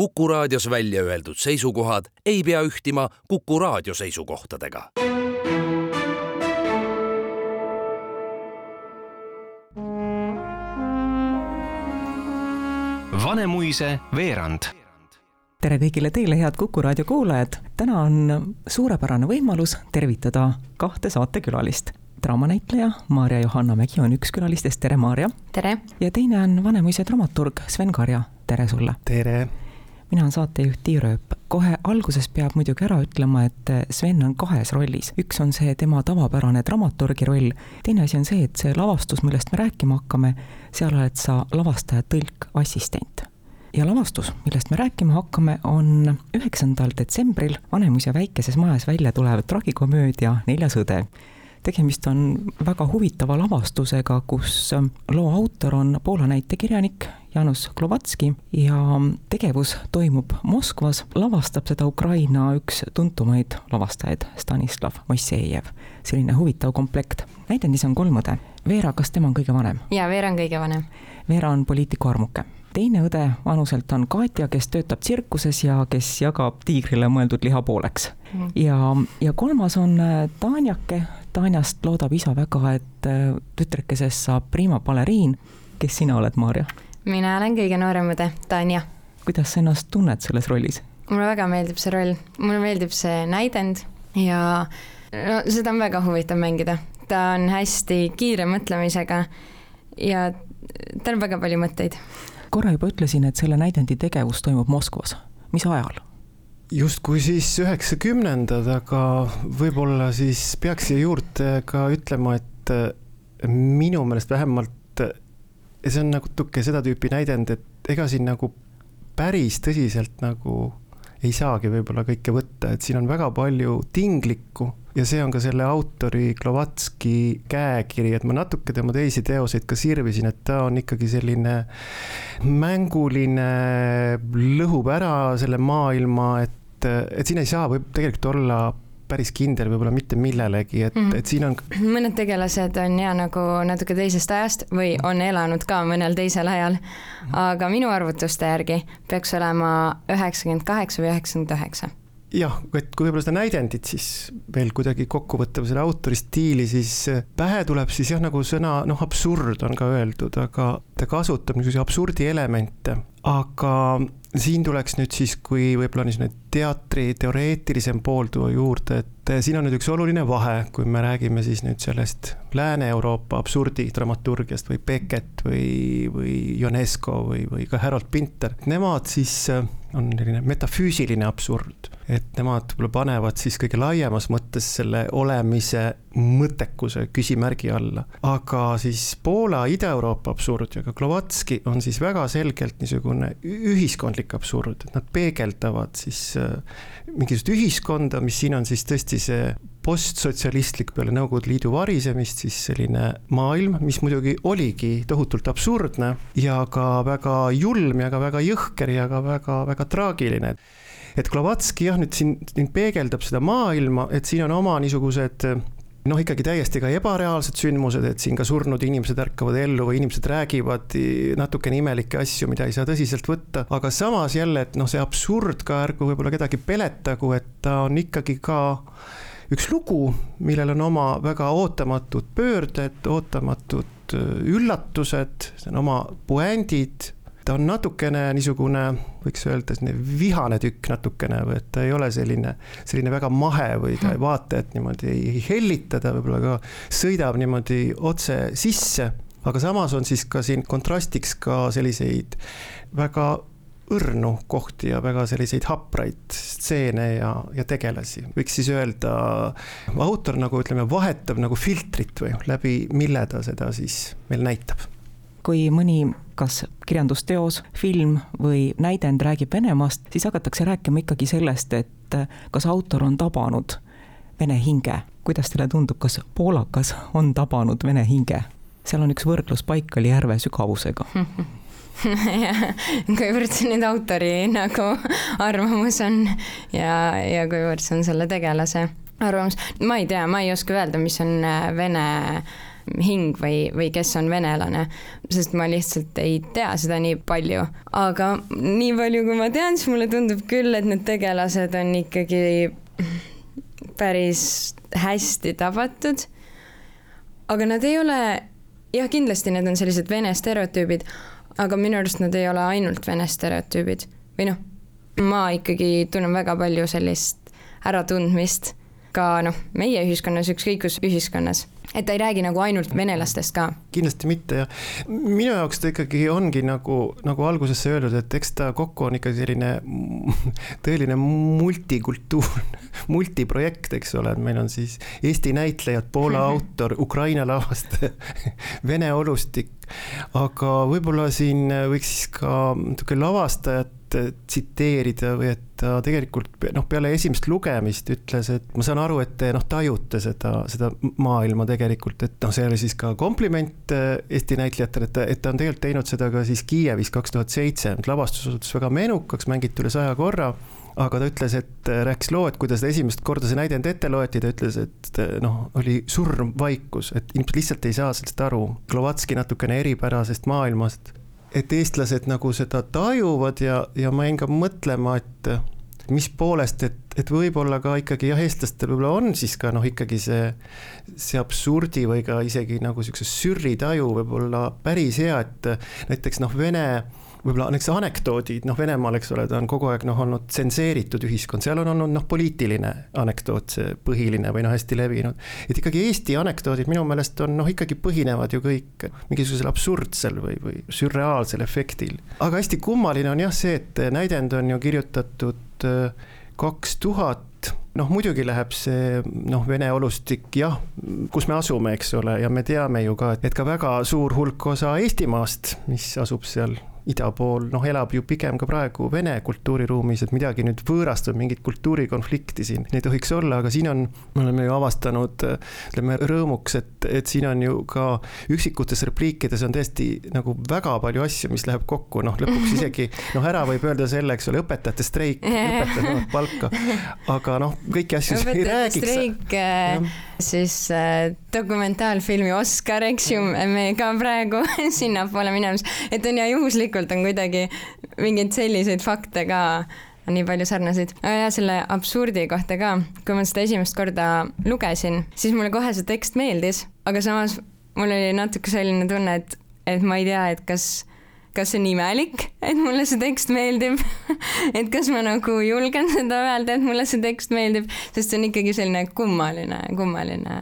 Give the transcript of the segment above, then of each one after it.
Kuku raadios välja öeldud seisukohad ei pea ühtima Kuku raadio seisukohtadega. Vanemuise veerand tere kõigile teile, head Kuku raadio kuulajad. täna on suurepärane võimalus tervitada kahte saatekülalist. draamanäitleja Maarja Johanna Mägi on üks külalistest, tere Maarja! tere! ja teine on Vanemuise dramaturg Sven Karja, tere sulle! tere! Mina olen saatejuht Tiir Ööp. kohe alguses peab muidugi ära ütlema, et Sven on kahes rollis. üks on see tema tavapärane dramaturgi roll, teine asi on see, et see lavastus, millest me rääkima hakkame, seal oled sa lavastaja, tõlk, assistent ja lavastus, millest me rääkima hakkame, on üheksandal detsembril Vanemuise väikeses majas välja tulev tragikomöödia Neljas õde. Tegemist on väga huvitava lavastusega, kus loo autor on Poola näitekirjanik Janus Glovatski ja tegevus toimub Moskvas, lavastab seda Ukraina üks tuntumaid lavastajaid, Stanislav Moissejev. selline huvitav komplekt. näidendis on kolm õde. Veera, kas tema on kõige vanem? jaa, Veera on kõige vanem. Veera on poliitiku armuke teine õde vanuselt on Katja, kes töötab tsirkuses ja kes jagab tiigrile mõeldud liha pooleks mm.. ja, ja kolmas on äh, Tanjake, Tanjast loodab isa väga, et äh, tütrekesest saab prima baleriin. kes sina oled, Maarja? mina olen kõige noorem õde, Tanja. kuidas sa ennast tunned selles rollis? mulle väga meeldib see roll, mulle meeldib see näidend ja no seda on väga huvitav mängida. ta on hästi kiire mõtlemisega ja tal on väga palju mõtteid korra juba ütlesin, et selle näidendi tegevus toimub Moskvas, mis ajal? justkui siis üheksakümnendad, aga võib-olla siis peaks siia juurde ka ütlema, et minu meelest vähemalt see on natuke seda tüüpi näidend, et ega siin nagu päris tõsiselt nagu ei saagi võib-olla kõike võtta, et siin on väga palju tinglikku ja see on ka selle autori Glovatski käekiri, et ma natuke tema teisi teoseid ka sirvisin, et ta on ikkagi selline mänguline, lõhub ära selle maailma, et, et siin ei saa võib tegelikult olla päris kindel võib-olla mitte millelegi, et mm, et siin on. mõned tegelased on ja nagu natuke teisest ajast või on elanud ka mõnel teisel ajal. aga minu arvutuste järgi peaks olema üheksakümmend kaheksa või üheksakümmend üheksa jah, et kui võib-olla seda näidendit siis veel kuidagi kokku võtta või selle autori stiili, siis äh, pähe tuleb siis jah, nagu sõna noh, absurd on ka öeldud, aga ta kasutab niisuguseid absurdi elemente, aga siin tuleks nüüd siis, kui võib-olla niisugune teatri teoreetilisem pool tuua juurde, et äh, siin on nüüd üks oluline vahe, kui me räägime siis nüüd sellest Lääne-Euroopa absurdi dramaturgiast või Beckett või, või Ionesco või, või ka Harold Pinter, nemad siis äh, on selline metafüüsiline absurd, et nemad võib-olla panevad siis kõige laiemas mõttes selle olemise mõttekuse küsimärgi alla. aga siis Poola, Ida-Euroopa absurd ja ka Glovatski on siis väga selgelt niisugune ühiskondlik absurd, et nad peegeldavad siis äh, mingisugust ühiskonda, mis siin on siis tõesti see postsotsialistlik peale Nõukogude Liidu varisemist siis selline maailm, mis muidugi oligi tohutult absurdne ja ka väga julm ja ka väga jõhker ja ka väga-väga traagiline. Et Glovatski jah, nüüd siin, siin peegeldab seda maailma, et siin on oma niisugused noh, ikkagi täiesti ka ebareaalsed sündmused, et siin ka surnud inimesed ärkavad ellu või inimesed räägivad natukene imelikke asju, mida ei saa tõsiselt võtta, aga samas jälle, et noh, see absurd ka ärgu võib-olla kedagi peletagu, et ta on ikkagi ka üks lugu, millel on oma väga ootamatud pöörded, ootamatud üllatused, oma puändid, ta on natukene niisugune, võiks öelda, selline vihane tükk natukene või et ta ei ole selline, selline väga mahe või ta ei vaata, et niimoodi ei hellita, ta võib-olla ka sõidab niimoodi otse sisse, aga samas on siis ka siin kontrastiks ka selliseid väga õrnu kohti ja väga selliseid hapraid stseene ja, ja tegelasi. võiks siis öelda, autor nagu ütleme, vahetab nagu filtrit või läbi mille ta seda siis meil näitab. Kui mõni kas kirjandusteos, film või näidend räägib Venemaast, siis hakatakse rääkima ikkagi sellest, et kas autor on tabanud vene hinge. kuidas teile tundub, kas poolakas on tabanud vene hinge? seal on üks võrdlus Baikali järve sügavusega kuivõrd see nüüd autori nagu arvamus on ja, ja kuivõrd see on selle tegelase arvamus, ma ei tea, ma ei oska öelda, mis on äh, vene hing või, või kes on venelane, sest ma lihtsalt ei tea seda nii palju. aga nii palju, kui ma tean, siis mulle tundub küll, et need tegelased on ikkagi päris hästi tabatud. aga nad ei ole, jah, kindlasti need on sellised vene stereotüübid, aga minu arust nad ei ole ainult vene stereotüübid või noh, ma ikkagi tunnen väga palju sellist äratundmist ka noh, meie ühiskonnas, ükskõik kus ühiskonnas et ta ei räägi nagu ainult venelastest ka. kindlasti mitte jah, minu jaoks ta ikkagi ongi nagu, nagu alguses sai öeldud, et eks ta kokku on ikka selline tõeline multikultuur, multiprojekt, eks ole, et meil on siis Eesti näitlejad, Poola autor, Ukraina lavastaja Vene olustik, aga võib-olla siin võiks siis ka natuke lavastajat tsiteerida või et ta tegelikult noh, peale esimest lugemist ütles, et ma saan aru, et te noh, tajute seda, seda maailma tegelikult, et noh, see oli siis ka kompliment äh, Eesti näitlejatele, et ta, et ta on tegelikult teinud seda ka siis Kiievis kaks tuhat seitse, lavastus osutus väga menukaks, mängiti üle saja korra aga ta ütles, et äh, rääkis loo, et kui ta seda esimest korda see näidend ette loeti, ta ütles, et äh, noh, oli surm vaikus, et inimesed lihtsalt ei saa sellest aru. Glovatski natukene eripärasest maailmast et eestlased nagu seda tajuvad ja, ja ma jäin ka mõtlema, et mis poolest, et, et võib-olla ka ikkagi jah, eestlastel võib-olla on siis ka noh, ikkagi see, see absurdi või ka isegi nagu niisuguse sürri taju võib-olla päris hea, et näiteks noh, Vene võib-olla näiteks anekdoodid, noh, Venemaal, eks ole, ta on kogu aeg noh, olnud tsenseeritud ühiskond, seal on olnud noh, poliitiline anekdoot, see põhiline või noh, hästi levinud. et ikkagi Eesti anekdoodid minu meelest on noh, ikkagi põhinevad ju kõik mingisugusel absurdsel või, või sürreaalsel efektil. aga hästi kummaline on jah see, et näidend on ju kirjutatud äh, kaks tuhat noh, muidugi läheb see noh, Vene olustik jah, kus me asume, eks ole, ja me teame ju ka, et ka väga suur hulk osa Eestimaast, mis asub seal ida pool noh, elab ju pigem ka praegu Vene kultuuriruumis, et midagi nüüd võõrast või mingit kultuurikonflikti siin ei tohiks olla, aga siin on, me oleme ju avastanud, ütleme rõõmuks, et, et siin on ju ka üksikutes repliikides on tõesti nagu väga palju asju, mis läheb kokku, noh, lõpuks isegi noh, ära võib öelda selle, eks ole, õpetajate streik, õpetajad saavad palka, aga noh, kõiki asju ei räägiks. streik äh, siis äh, dokumentaalfilmi Oscar, eks ju, me ka praegu sinnapoole minemas, et on ja juhuslikult on kuidagi mingeid selliseid fakte ka nii palju sarnaseid. ja selle absurdi kohta ka, kui ma seda esimest korda lugesin, siis mulle kohe see tekst meeldis, aga samas mul oli natuke selline tunne, et, et ma ei tea, et kas kas see on imelik, et mulle see tekst meeldib et kas ma nagu julgen seda öelda, et mulle see tekst meeldib, sest see on ikkagi selline kummaline, kummaline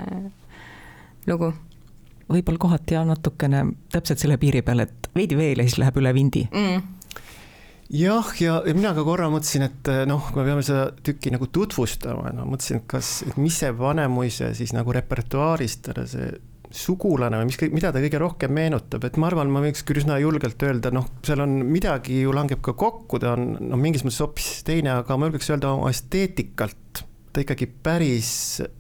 lugu. Võib-olla kohati on natukene täpselt selle piiri peal, et veidi veel ja siis läheb üle vindi. Mm. Jah, ja, mina ka korra mõtlesin, et noh, kui me peame seda tükki nagu tutvustama, no mõtlesin, et kas, et mis see Vanemuise siis nagu repertuaarist talle see sugulane või mis, mida ta kõige rohkem meenutab, et ma arvan, ma võiks küll üsna julgelt öelda, noh, seal on midagi ju langeb ka kokku, ta on noh, mingis mõttes hoopis teine, aga ma julgeks öelda oma esteetikalt ta ikkagi päris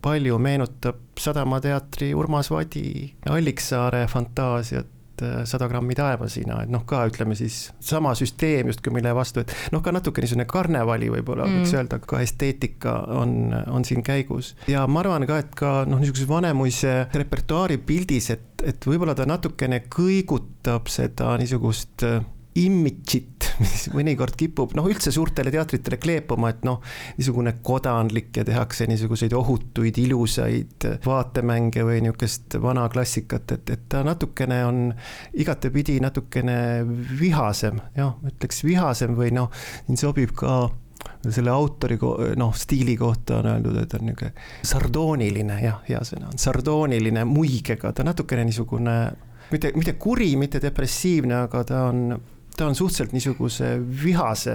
palju meenutab Sadamateatri Urmas Vadi Alliksaare fantaasiat äh, sada grammi taevasina, et noh, ka ütleme siis sama süsteem justkui, mille vastu, et noh, ka natuke niisugune karnevali võib-olla mm. võiks öelda, ka esteetika on, on siin käigus. ja ma arvan ka, et ka noh, niisuguses Vanemuise repertuaari pildis, et, et võib-olla ta natukene kõigutab seda niisugust äh, imidžit, mis mõnikord kipub noh, üldse suurtele teatritele kleepuma, et noh, niisugune kodanlik ja tehakse niisuguseid ohutuid, ilusaid vaatemänge või niisugust vana klassikat, et, et ta natukene on igatepidi natukene vihasem, jah, ütleks vihasem või noh, siin sobib ka selle autori noh, stiili kohta on öeldud, et on niisugune sardooniline, jah, hea sõna on, sardooniline muigega, ta natukene niisugune mitte, mitte kuri, mitte depressiivne, aga ta on ta on suhteliselt niisuguse vihase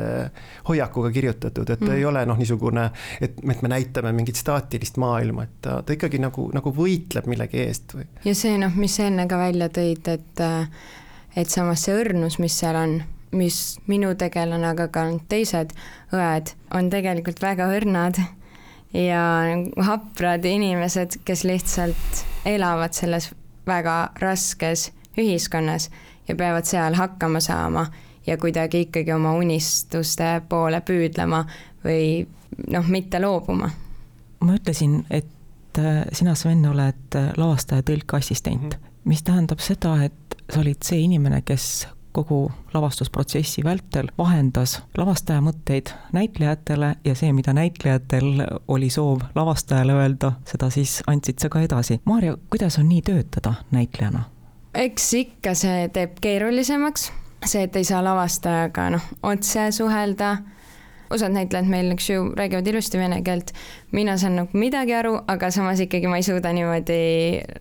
hoiakuga kirjutatud, et ta mm. ei ole noh, niisugune, et, et me näitame mingit staatilist maailma, et ta, ta ikkagi nagu, nagu võitleb millegi eest või. ja see noh, mis sa enne ka välja tõid, et et samas see õrnus, mis seal on, mis minu tegelane, aga ka teised õed on tegelikult väga õrnad ja haprad inimesed, kes lihtsalt elavad selles väga raskes ühiskonnas ja peavad seal hakkama saama ja kuidagi ikkagi oma unistuste poole püüdlema või noh, mitte loobuma. ma ütlesin, et äh, sina, Sven, oled äh, lavastaja tõlkeassistent -hmm. mis tähendab seda, et sa olid see inimene, kes kogu lavastusprotsessi vältel vahendas lavastaja mõtteid näitlejatele ja see, mida näitlejatel oli soov lavastajale öelda, seda siis andsid sa ka edasi. Maarja, kuidas on nii töötada näitlejana? Eks ikka see teeb keerulisemaks, see, et ei saa lavastajaga noh, otse suhelda. Osad näitlejad meil, eks ju, räägivad ilusti vene keelt, mina saan nagu midagi aru, aga samas ikkagi ma ei suuda niimoodi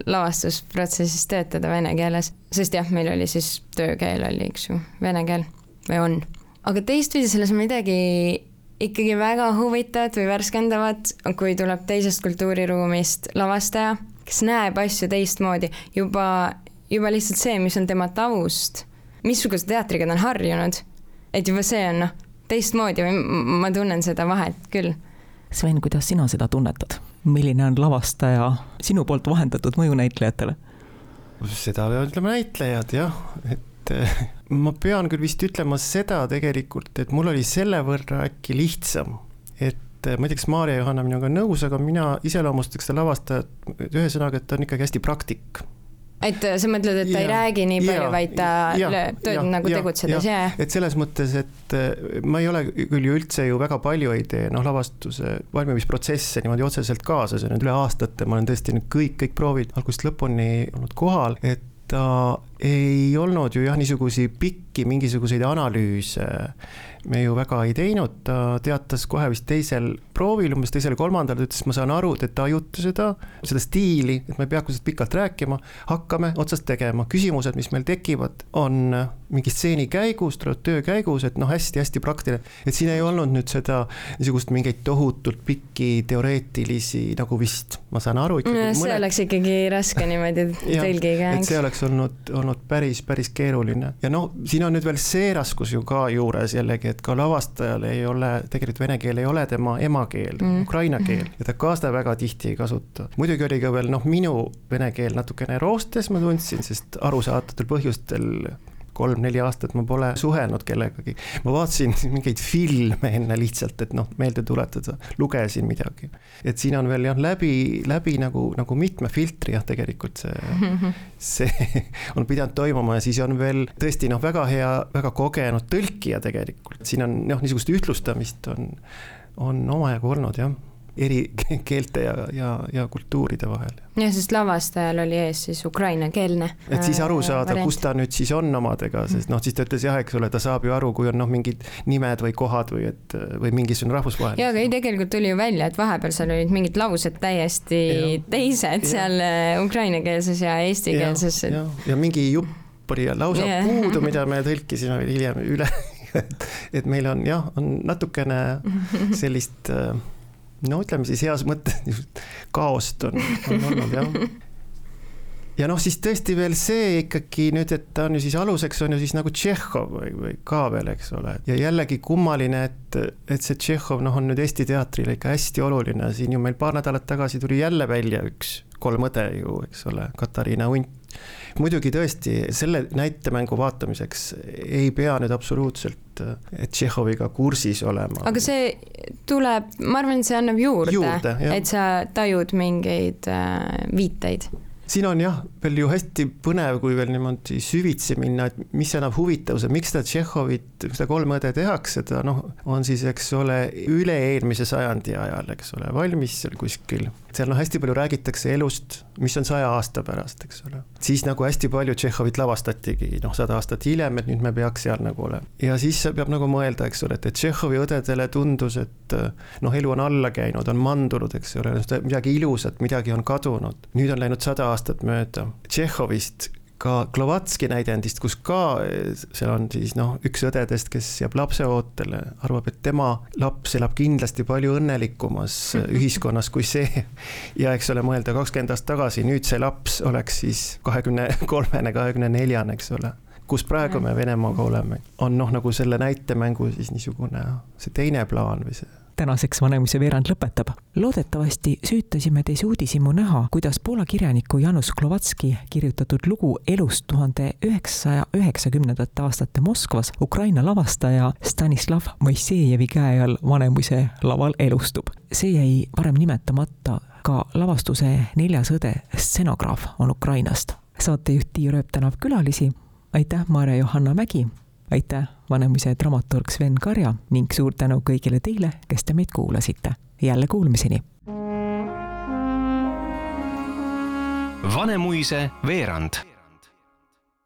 lavastusprotsessis töötada vene keeles, sest jah, meil oli siis töökeel oli, eks ju, vene keel või on. aga teistpidi selles on midagi ikkagi väga huvitavat või värskendavat, kui tuleb teisest kultuuriruumist lavastaja, kes näeb asju teistmoodi, juba, juba lihtsalt see, mis on tema taust, missuguse teatriga ta on harjunud, et juba see on noh, teistmoodi või ma tunnen seda vahet küll. Sven, kuidas sina seda tunnetad? milline on lavastaja sinu poolt vahendatud mõju näitlejatele? seda peavad ütlema näitlejad jah, et eh, ma pean küll vist ütlema seda tegelikult, et mul oli selle võrra äkki lihtsam, et eh, ma ei tea, kas Maarja Johanna minuga on nõus, aga mina iseloomustaks seda lavastajat ühesõnaga, et ta on ikkagi hästi praktik et sa mõtled, et ta ja, ei räägi nii palju, vaid ta nagu ja, tegutsedes, jah? et selles mõttes, et äh, ma ei ole küll ju üldse ju väga palju ei tee, noh, lavastuse valmimisprotsesse niimoodi otseselt kaasa, see on nüüd üle aastate, ma olen tõesti nüüd kõik, kõik proovid algusest lõpuni olnud kohal, et ta ei olnud ju jah, niisuguseid pikki mingisuguseid analüüse me ju väga ei teinud, ta teatas kohe vist teisel proovil, umbes teisel-kolmandal, ta ütles, ma saan aru, te tajute seda, seda stiili, et ma ei pea sellest pikalt rääkima, hakkame otsast tegema, küsimused, mis meil tekivad, on mingi stseeni käigus, tulevad töö käigus, et noh hästi,, hästi-hästi praktiline, et siin ei olnud nüüd seda niisugust mingeid tohutult pikki teoreetilisi nagu vist, ma saan aru ikkagi. see mõned... oleks ikkagi raske niimoodi tõlgiga. et see oleks olnud, olnud päris, päris keeruline ja noh, siin on nüüd veel see raskus ju ka juures jällegi, et ka lavastajal ei ole, tegelikult vene keel ei ole tema emakeel emakeel mm., ukraina keel ja ta ka seda väga tihti ei kasuta. muidugi oli ka veel noh, minu vene keel natukene roostes, ma tundsin, sest arusaadavatel põhjustel kolm-neli aastat ma pole suhelnud kellegagi. ma vaatasin mingeid filme enne lihtsalt, et noh, meelde tuletada, lugesin midagi. et siin on veel jah, läbi, läbi nagu, nagu mitme filtri jah, tegelikult see, see on pidanud toimuma ja siis on veel tõesti noh, väga hea, väga kogenud tõlkija tegelikult, siin on noh, niisugust ühtlustamist on on omajagu olnud jah, eri keelte ja, ja, ja kultuuride vahel. jah, sest lavastajal oli ees siis ukrainakeelne. et siis aru äh, saada, kus ta nüüd siis on omadega, sest noh, siis ta ütles jah, eks ole, ta saab ju aru, kui on noh, mingid nimed või kohad või et või mingisugune rahvusvaheline. jaa, aga ei, tegelikult tuli ju välja, et vahepeal seal olid mingid laused täiesti ja, teised ja. seal äh, ukrainakeelses ja eestikeelses. ja, ja mingi jupp oli lausa yeah. puudu, mida me tõlkisime veel hiljem üle et meil on jah, on natukene sellist no ütleme siis heas mõttes kaost on, on olnud jah. Ja noh, siis tõesti veel see ikkagi nüüd, et ta on ju siis aluseks on ju siis nagu Tšehhov või, või ka veel, eks ole, ja jällegi kummaline, et, et see Tšehhov noh, on nüüd Eesti teatrile ikka hästi oluline, siin ju meil paar nädalat tagasi tuli jälle välja üks kolm õde ju, eks ole, Katariina Unt muidugi tõesti, selle näitemängu vaatamiseks ei pea nüüd absoluutselt Tšehhoviga kursis olema. aga see tuleb, ma arvan, et see annab juurde, juurde, et sa tajud mingeid äh, viiteid siin on jah, veel ju hästi põnev, kui veel niimoodi süvitsi minna, et mis annab huvitavuse, miks seda Tšehhovit, seda kolm õde tehakse, ta noh, on siis, eks ole, üle-eelmise sajandi ajal, eks ole, valmis seal kuskil. seal noh, hästi palju räägitakse elust, mis on saja aasta pärast, eks ole. siis nagu hästi palju Tšehhovit lavastatigi, noh, sada aastat hiljem, et nüüd me peaks seal nagu olema. ja siis peab nagu mõelda, eks ole, et, et Tšehhovi õdedele tundus, et noh, elu on alla käinud, on mandunud, eks ole, midagi ilusat, midagi on kadunud. nüüd on läinud sada aastat mööda. Tšehhovist ka Glovatski näidendist, kus ka seal on siis noh, üks õdedest, kes jääb lapseootele, arvab, et tema laps elab kindlasti palju õnnelikumas ühiskonnas kui see. ja eks ole, mõelda kakskümmend aastat tagasi, nüüd see laps oleks siis kahekümne kolmene, kahekümne neljane, eks ole. Kus praegu me Venemaaga oleme, on noh, nagu selle näitemängu siis niisugune see teine plaan või see tänaseks Vanemuise veerand lõpetab. loodetavasti süütasime teis uudishimu näha, kuidas Poola kirjaniku Janus Klovatski kirjutatud lugu elust tuhande üheksasaja üheksakümnendate aastate Moskvas Ukraina lavastaja Stanislav Moisejevi käe all Vanemuise laval elustub. see jäi varem nimetamata, ka lavastuse Neljas õde stseenograaf on Ukrainast. saatejuht Tiia Rööp tänab külalisi, aitäh, Maarja-Johanna Mägi aitäh, Vanemuise dramaturg Sven Karja ning suur tänu kõigile teile, kes te meid kuulasite. jälle kuulmiseni. Vanemuise veerand